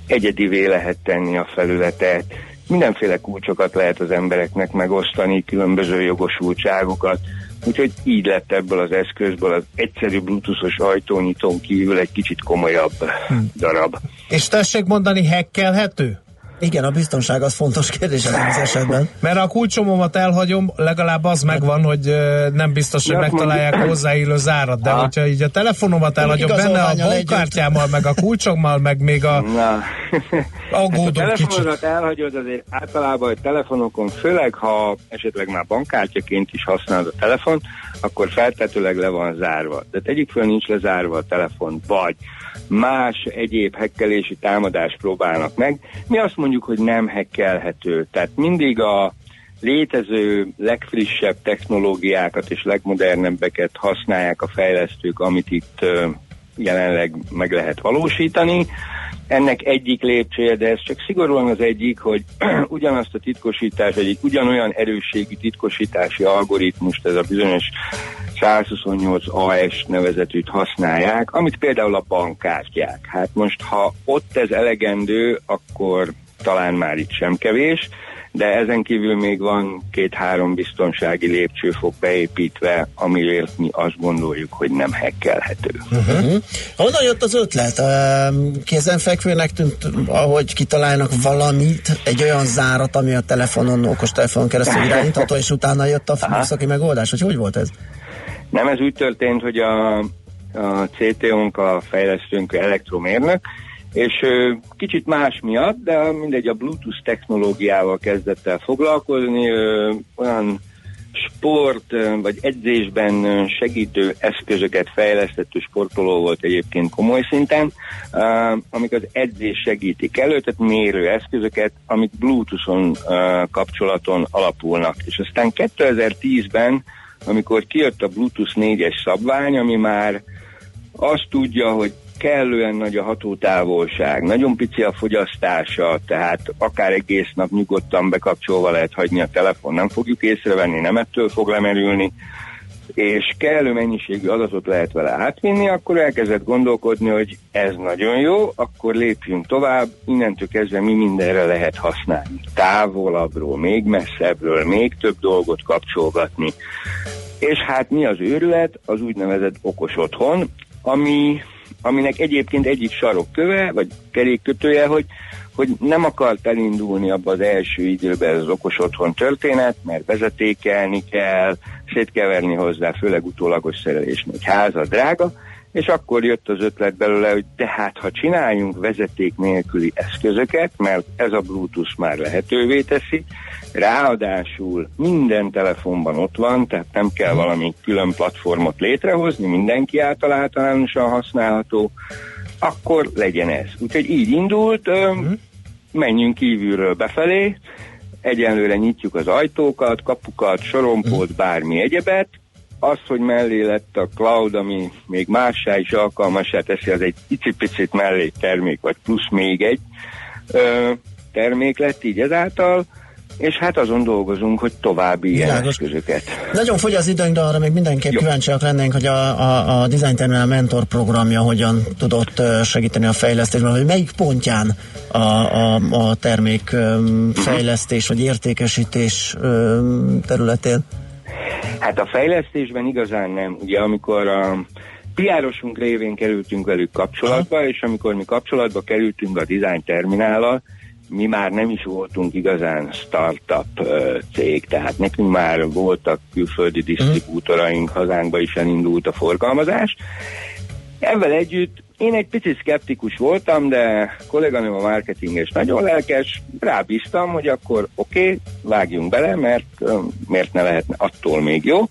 egyedivé lehet tenni a felületet, mindenféle kulcsokat lehet az embereknek megosztani, különböző jogosultságokat, úgyhogy így lett ebből az eszközből az egyszerű bluetoothos ajtónyitón kívül egy kicsit komolyabb darab. És tessék mondani, hekkelhető? Igen, a biztonság az fontos kérdés ebben az esetben. Mert a kulcsomomat elhagyom, legalább az megvan, hogy nem biztos, hogy megtalálják mondjuk- hozzáillő zárat, de Aha. hogyha így a telefonomat elhagyom benne a bankkártyámmal, meg a kulcsommal, meg még a Na, aggódom hát a kicsit. telefonodat elhagyod azért általában a telefonokon, főleg ha esetleg már bankkártyaként is használod a telefon, akkor feltetőleg le van zárva. De tegyük föl, nincs lezárva a telefon, vagy más egyéb hekkelési támadást próbálnak meg. Mi azt mondjuk, hogy nem hekkelhető. Tehát mindig a létező legfrissebb technológiákat és legmodernebbeket használják a fejlesztők, amit itt jelenleg meg lehet valósítani. Ennek egyik lépcsője, de ez csak szigorúan az egyik, hogy ugyanazt a titkosítás, egyik ugyanolyan erősségi titkosítási algoritmust, ez a bizonyos 128 AS nevezetűt használják, amit például a bankkártyák. Hát most, ha ott ez elegendő, akkor talán már itt sem kevés, de ezen kívül még van két-három biztonsági lépcsőfok beépítve, amiért mi azt gondoljuk, hogy nem hekkelhető. Uh-huh. Honnan jött az ötlet? Ehm, Kézenfekvőnek tűnt, ahogy kitalálnak valamit, egy olyan zárat, ami a telefonon, okos telefonon keresztül irányítható, és utána jött a műszaki megoldás, hogy hogy volt ez? Nem, ez úgy történt, hogy a, a CTO-nk, a fejlesztőnk elektromérnök, és kicsit más miatt, de mindegy, a Bluetooth technológiával kezdett el foglalkozni, ö, olyan sport vagy edzésben segítő eszközöket fejlesztett sportoló volt egyébként komoly szinten, amik az edzés segítik elő, tehát mérő eszközöket, amik Bluetooth-on kapcsolaton alapulnak. És aztán 2010-ben amikor kijött a Bluetooth 4-es szabvány, ami már azt tudja, hogy kellően nagy a hatótávolság, nagyon pici a fogyasztása, tehát akár egész nap nyugodtan bekapcsolva lehet hagyni a telefon, nem fogjuk észrevenni, nem ettől fog lemerülni, és kellő mennyiségű adatot lehet vele átvinni, akkor elkezdett gondolkodni, hogy ez nagyon jó, akkor lépjünk tovább, innentől kezdve mi mindenre lehet használni. Távolabbról, még messzebbről, még több dolgot kapcsolgatni. És hát mi az őrület? Az úgynevezett okos otthon, ami, aminek egyébként egyik sarokköve, vagy kerékkötője, hogy hogy nem akart elindulni abba az első időben az okos otthon történet, mert vezetékelni kell, szét kell verni hozzá, főleg utólagos szerelés, egy háza drága, és akkor jött az ötlet belőle, hogy de hát ha csináljunk vezeték nélküli eszközöket, mert ez a Bluetooth már lehetővé teszi, ráadásul minden telefonban ott van, tehát nem kell valami külön platformot létrehozni, mindenki által általánosan használható, akkor legyen ez. Úgyhogy így indult, ö, menjünk kívülről befelé, egyenlőre nyitjuk az ajtókat, kapukat, sorompót, bármi egyebet, az, hogy mellé lett a cloud, ami még mássá is alkalmassá teszi, az egy icipicit mellé termék, vagy plusz még egy ö, termék lett így ezáltal, és hát azon dolgozunk, hogy további ilyen Világos. eszközöket. Nagyon fogy az időnk, de arra még mindenképp Jó. kíváncsiak lennénk, hogy a, a, a Design Terminal Mentor programja hogyan tudott segíteni a fejlesztésben, hogy melyik pontján a, a, a termék öm, fejlesztés vagy értékesítés területén. Hát a fejlesztésben igazán nem. Ugye amikor a PR-osunk révén kerültünk velük kapcsolatba, és amikor mi kapcsolatba kerültünk a design terminállal, mi már nem is voltunk igazán startup cég, tehát nekünk már voltak külföldi disztribútoraink, hazánkba is elindult a forgalmazás. Ezzel együtt én egy picit szkeptikus voltam, de kolléganőm a marketinges nagyon lelkes, rábíztam, hogy akkor oké, okay, vágjunk bele, mert miért ne lehetne attól még jó.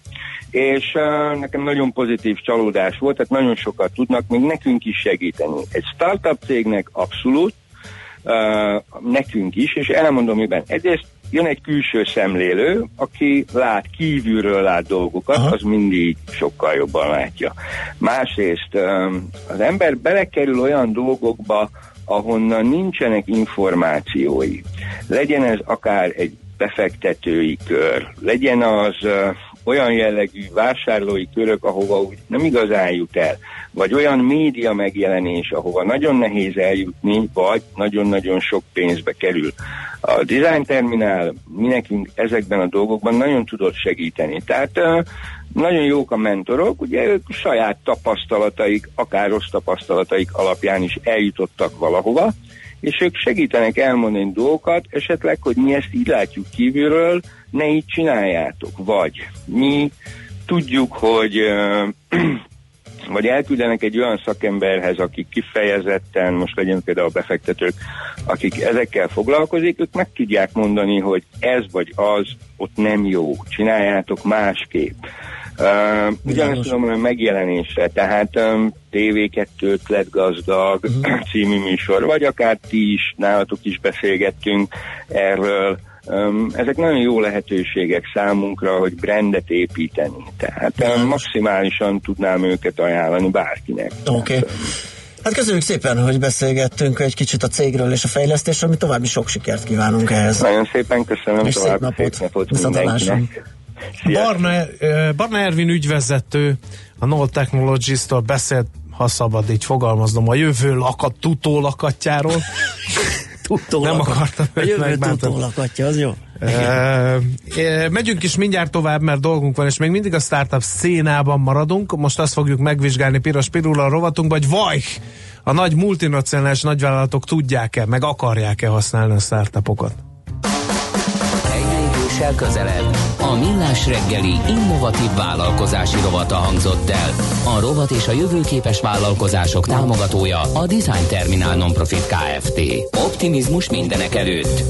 És uh, nekem nagyon pozitív csalódás volt, tehát nagyon sokat tudnak még nekünk is segíteni. Egy startup cégnek abszolút, uh, nekünk is, és elmondom miben. Egyrészt jön egy külső szemlélő, aki lát, kívülről lát dolgokat, Aha. az mindig sokkal jobban látja. Másrészt um, az ember belekerül olyan dolgokba, ahonnan nincsenek információi. Legyen ez akár egy befektetői kör, legyen az uh, olyan jellegű vásárlói körök, ahova úgy nem igazán jut el, vagy olyan média megjelenés, ahova nagyon nehéz eljutni, vagy nagyon-nagyon sok pénzbe kerül. A Design Terminál mi nekünk ezekben a dolgokban nagyon tudott segíteni. Tehát nagyon jók a mentorok, ugye ők saját tapasztalataik, akár rossz tapasztalataik alapján is eljutottak valahova, és ők segítenek elmondani dolgokat, esetleg, hogy mi ezt így látjuk kívülről, ne így csináljátok. Vagy mi tudjuk, hogy vagy elküldenek egy olyan szakemberhez, akik kifejezetten, most legyen például a befektetők, akik ezekkel foglalkozik, ők meg tudják mondani, hogy ez vagy az ott nem jó, csináljátok másképp. Uh, ugyanezt tudom mondani megjelenésre, tehát um, TV2 lett gazdag uh-huh. című műsor, vagy akár ti is, nálatok is beszélgettünk erről. Ezek nagyon jó lehetőségek számunkra, hogy brandet építeni. Tehát maximálisan tudnám őket ajánlani bárkinek. Oké. Okay. Hát köszönjük szépen, hogy beszélgettünk egy kicsit a cégről és a fejlesztésről, mi további sok sikert kívánunk ehhez. Nagyon szépen köszönöm, és szép napot, szép napot Viszontlátásra. mindenkinek. Barna, eh, Barna Ervin ügyvezető a Noll Technologies-tól beszélt, ha szabad így fogalmaznom, a jövő lakat, tutó lakatjáról. Nem akartam őt jövő megbántani. tudtó lakatja, az jó. E, megyünk is mindjárt tovább, mert dolgunk van, és még mindig a startup szénában maradunk. Most azt fogjuk megvizsgálni Piros Pirula a rovatunkban, hogy vaj, a nagy multinacionális nagyvállalatok tudják-e, meg akarják-e használni a startupokat. Lépéssel közelebb. A Millás reggeli innovatív vállalkozási rovata hangzott el. A rovat és a jövőképes vállalkozások támogatója a Design Terminal Nonprofit Kft. Optimizmus mindenek előtt.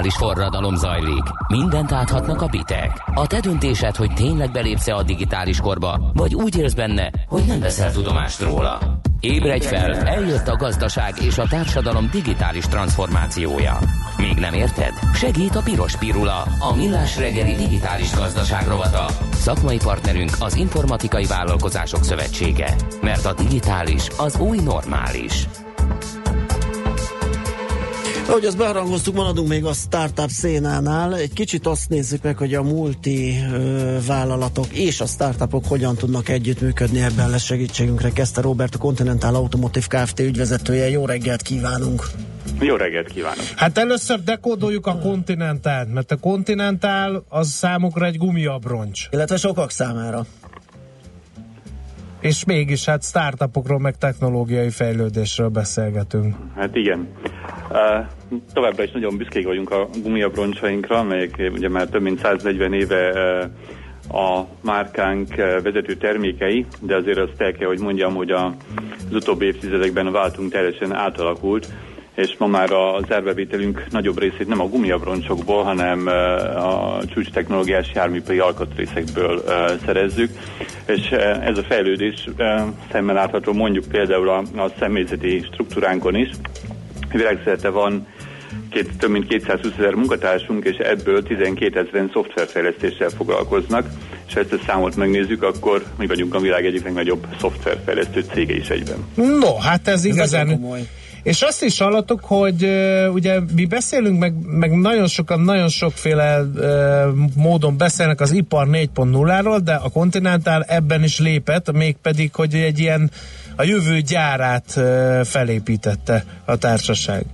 Digitális forradalom zajlik. Mindent áthatnak a bitek. A te döntésed, hogy tényleg belépsz a digitális korba, vagy úgy élsz benne, hogy nem veszel tudomást róla. Ébredj fel, eljött a gazdaság és a társadalom digitális transformációja. Még nem érted? Segít a Piros Pirula, a millás reggeli digitális gazdaság rovata. Szakmai partnerünk az Informatikai Vállalkozások Szövetsége. Mert a digitális az új normális. Ahogy azt beharangoztuk, maradunk még a startup szénánál. Egy kicsit azt nézzük meg, hogy a multi ö, vállalatok és a startupok hogyan tudnak együttműködni. Ebben lesz segítségünkre. Kezdte Robert, a Continental Automotive Kft. ügyvezetője. Jó reggelt kívánunk! Jó reggelt kívánok! Hát először dekódoljuk a Continentált, mert a Continental az számukra egy gumiabroncs. Illetve sokak számára. És mégis hát startupokról meg technológiai fejlődésről beszélgetünk. Hát igen. Uh, továbbra is nagyon büszkék vagyunk a gumiabroncsainkra, amelyek ugye már több mint 140 éve uh, a márkánk uh, vezető termékei, de azért azt el kell, hogy mondjam, hogy a, az utóbbi évtizedekben a váltunk teljesen átalakult, és ma már az árbevételünk nagyobb részét nem a gumiabroncsokból, hanem a csúcs technológiás járműipari alkatrészekből szerezzük, és ez a fejlődés szemmel látható mondjuk például a, a személyzeti struktúránkon is. Világszerte van két, több mint 220 ezer munkatársunk, és ebből 12 ezeren szoftverfejlesztéssel foglalkoznak, és ha ezt a számot megnézzük, akkor mi vagyunk a világ egyik legnagyobb szoftverfejlesztő cége is egyben. No, hát ez, ez igazán... És azt is hallottuk, hogy uh, ugye mi beszélünk, meg, meg nagyon sokan, nagyon sokféle uh, módon beszélnek az ipar 4.0-ról, de a Continental ebben is lépett, mégpedig, hogy egy ilyen a jövő gyárát uh, felépítette a társaság.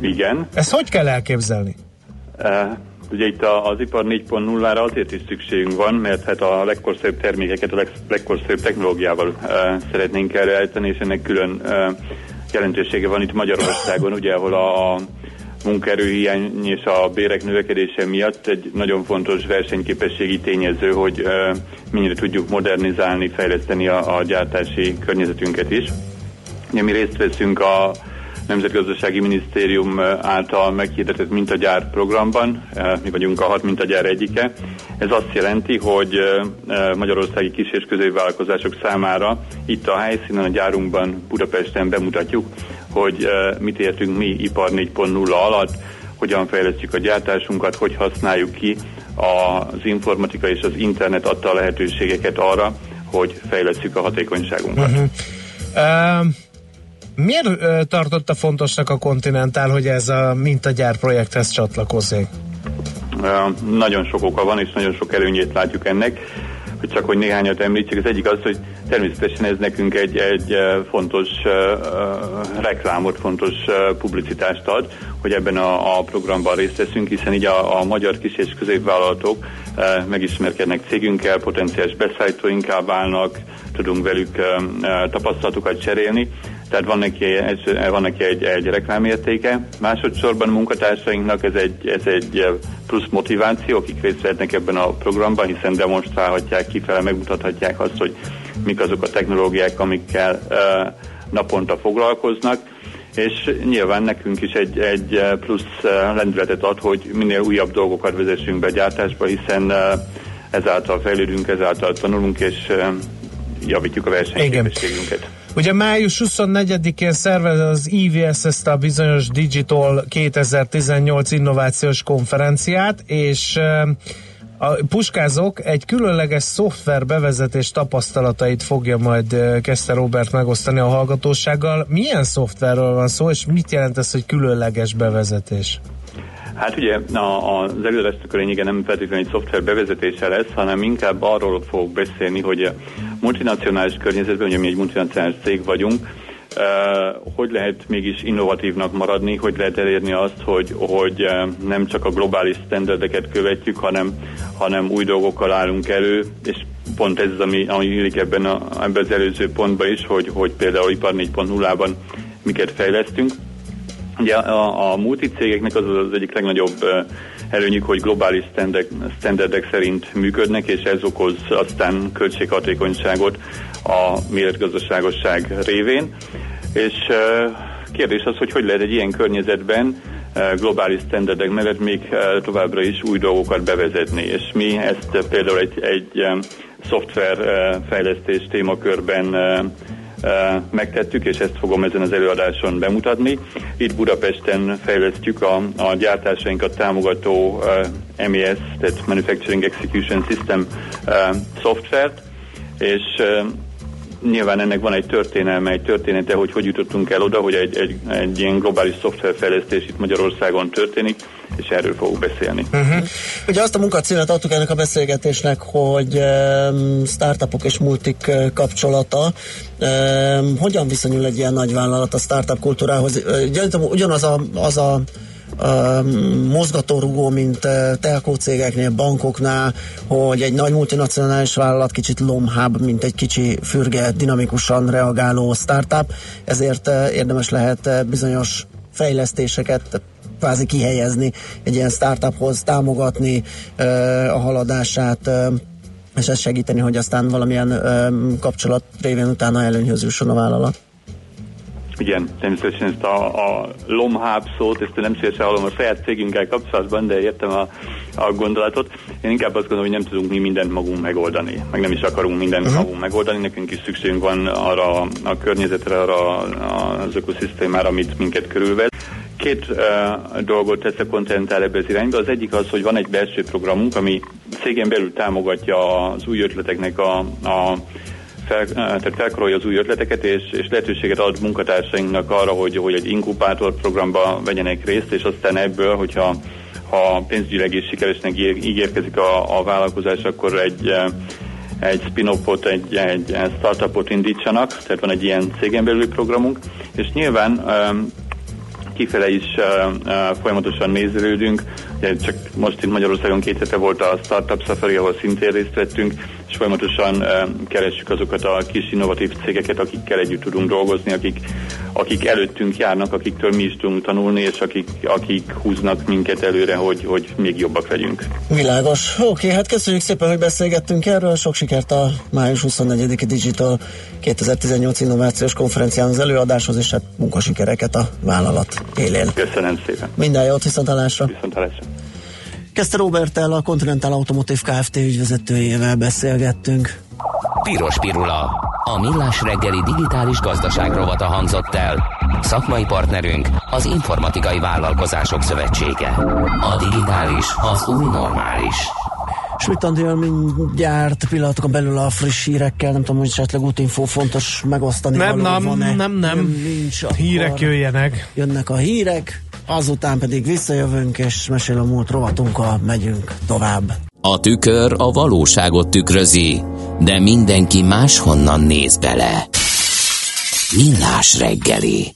Igen. Ezt hogy kell elképzelni? Uh, ugye itt a, az ipar 4.0-ra azért is szükségünk van, mert hát a legkorszerűbb termékeket a leg, legkorszerűbb technológiával uh, szeretnénk előállítani, és ennek külön uh, jelentősége van itt Magyarországon, ugye, ahol a munkaerőhiány és a bérek növekedése miatt egy nagyon fontos versenyképességi tényező, hogy uh, mennyire tudjuk modernizálni, fejleszteni a, a gyártási környezetünket is. Mi részt veszünk a Nemzetgazdasági Minisztérium által meghirdetett mintagyár programban. Mi vagyunk a hat mintagyár egyike. Ez azt jelenti, hogy magyarországi kis- és középvállalkozások számára itt a helyszínen, a gyárunkban, Budapesten bemutatjuk, hogy mit értünk mi ipar 4.0 alatt, hogyan fejlesztjük a gyártásunkat, hogy használjuk ki az informatika és az internet adta a lehetőségeket arra, hogy fejlesztjük a hatékonyságunkat. Uh-huh. Uh... Miért ö, tartotta fontosnak a Continental, hogy ez a mintagyár projekthez csatlakozik? Nagyon sok oka van, és nagyon sok előnyét látjuk ennek. Hogy csak hogy néhányat említsek, az egyik az, hogy természetesen ez nekünk egy, egy fontos uh, reklámot, fontos uh, publicitást ad, hogy ebben a, a programban részt veszünk, hiszen így a, a magyar kis és középvállalatok uh, megismerkednek cégünkkel, potenciális beszállítóinká válnak, tudunk velük uh, tapasztalatokat cserélni, tehát van neki, egy, van neki egy, egy reklámértéke. Másodszorban a munkatársainknak ez egy, ez egy plusz motiváció, akik részt vehetnek ebben a programban, hiszen demonstrálhatják, kifele megmutathatják azt, hogy mik azok a technológiák, amikkel naponta foglalkoznak, és nyilván nekünk is egy, egy plusz lendületet ad, hogy minél újabb dolgokat vezessünk be gyártásba, hiszen ezáltal fejlődünk, ezáltal tanulunk, és javítjuk a versenyképességünket. Ugye május 24-én szervez az IVS ezt a bizonyos Digital 2018 innovációs konferenciát, és a Puskázok egy különleges szoftver bevezetés tapasztalatait fogja majd kezdte Robert megosztani a hallgatósággal. Milyen szoftverről van szó, és mit jelent ez, hogy különleges bevezetés? Hát ugye a, az előadásnak a nem feltétlenül egy szoftver bevezetése lesz, hanem inkább arról fog beszélni, hogy a multinacionális környezetben, ugye mi egy multinacionális cég vagyunk, hogy lehet mégis innovatívnak maradni, hogy lehet elérni azt, hogy, hogy nem csak a globális standardeket követjük, hanem, hanem új dolgokkal állunk elő, és pont ez az, ami, ami illik ebben, a, ebben az előző pontban is, hogy, hogy például ipar 4.0-ban miket fejlesztünk. Ugye a, a multicégeknek az az egyik legnagyobb előnyük, hogy globális standardek, standardek szerint működnek, és ez okoz aztán költséghatékonyságot a méretgazdaságosság révén. És kérdés az, hogy hogy lehet egy ilyen környezetben globális standardek mellett még továbbra is új dolgokat bevezetni. És mi ezt például egy, egy em, szoftver eh, fejlesztés témakörben megtettük, és ezt fogom ezen az előadáson bemutatni. Itt Budapesten fejlesztjük a, a gyártásainkat támogató MES, tehát Manufacturing Execution System szoftvert, és nyilván ennek van egy történelme, egy története, hogy hogy jutottunk el oda, hogy egy, egy, egy ilyen globális szoftverfejlesztés itt Magyarországon történik, és erről fogok beszélni. Uh-huh. Ugye azt a munkacímet adtuk ennek a beszélgetésnek, hogy um, startupok és multik uh, kapcsolata. Um, hogyan viszonyul egy ilyen nagyvállalat a startup kultúrához? Uh, ugyanaz a, az a mozgatórugó, mint telkó cégeknél, bankoknál, hogy egy nagy multinacionális vállalat kicsit lomhább, mint egy kicsi fürge, dinamikusan reagáló startup, ezért érdemes lehet bizonyos fejlesztéseket, kvázi kihelyezni egy ilyen startuphoz, támogatni a haladását, és ezt segíteni, hogy aztán valamilyen kapcsolat révén utána előnyhöz jusson a vállalat. Igen, természetesen ezt a, a lomháb szót, ezt nem szívesen hallom a saját cégünkkel kapcsolatban, de értem a, a gondolatot. Én inkább azt gondolom, hogy nem tudunk mi mindent magunk megoldani, meg nem is akarunk mindent uh-huh. magunk megoldani, nekünk is szükségünk van arra a környezetre, arra az ökoszisztémára, amit minket körülvesz. Két uh, dolgot teszek koncentrál ebbe az irányba. Az egyik az, hogy van egy belső programunk, ami cégen belül támogatja az új ötleteknek a, a fel, tehát felkarolja az új ötleteket, és, és lehetőséget ad munkatársainknak arra, hogy, hogy egy inkubátor programba vegyenek részt, és aztán ebből, hogyha ha pénzügyileg is sikeresnek íg- ígérkezik a, a vállalkozás, akkor egy egy spin-offot, egy, egy startupot indítsanak, tehát van egy ilyen cégen belüli programunk, és nyilván um, kifele is folyamatosan nézelődünk. Ugye csak most itt Magyarországon két hete volt a Startup Safari, ahol szintén részt vettünk, és folyamatosan uh, keressük azokat a kis innovatív cégeket, akikkel együtt tudunk dolgozni, akik, akik előttünk járnak, akiktől mi is tudunk tanulni, és akik, akik húznak minket előre, hogy, hogy még jobbak legyünk. Világos. Oké, hát köszönjük szépen, hogy beszélgettünk erről. Sok sikert a május 24-i Digital 2018 innovációs konferencián az előadáshoz, és hát munkasikereket a vállalat élén. Köszönöm szépen. Minden jót, viszontalásra. Viszontalásra. Kezdte Robertel a Continental Automotive Kft. ügyvezetőjével beszélgettünk. Piros Pirula. A millás reggeli digitális gazdaság rovata hangzott el. Szakmai partnerünk az Informatikai Vállalkozások Szövetsége. A digitális az új normális. Schmidt Andrél mindjárt pillanatokon belül a friss hírekkel, nem tudom, hogy esetleg útinfó fontos megosztani. Nem, való nem, van-e. nem, nem. Nincs, Hírek jöjjenek. Jönnek a hírek, azután pedig visszajövünk, és mesél a múlt rovatunkkal megyünk tovább. A tükör a valóságot tükrözi, de mindenki máshonnan néz bele. Millás reggeli.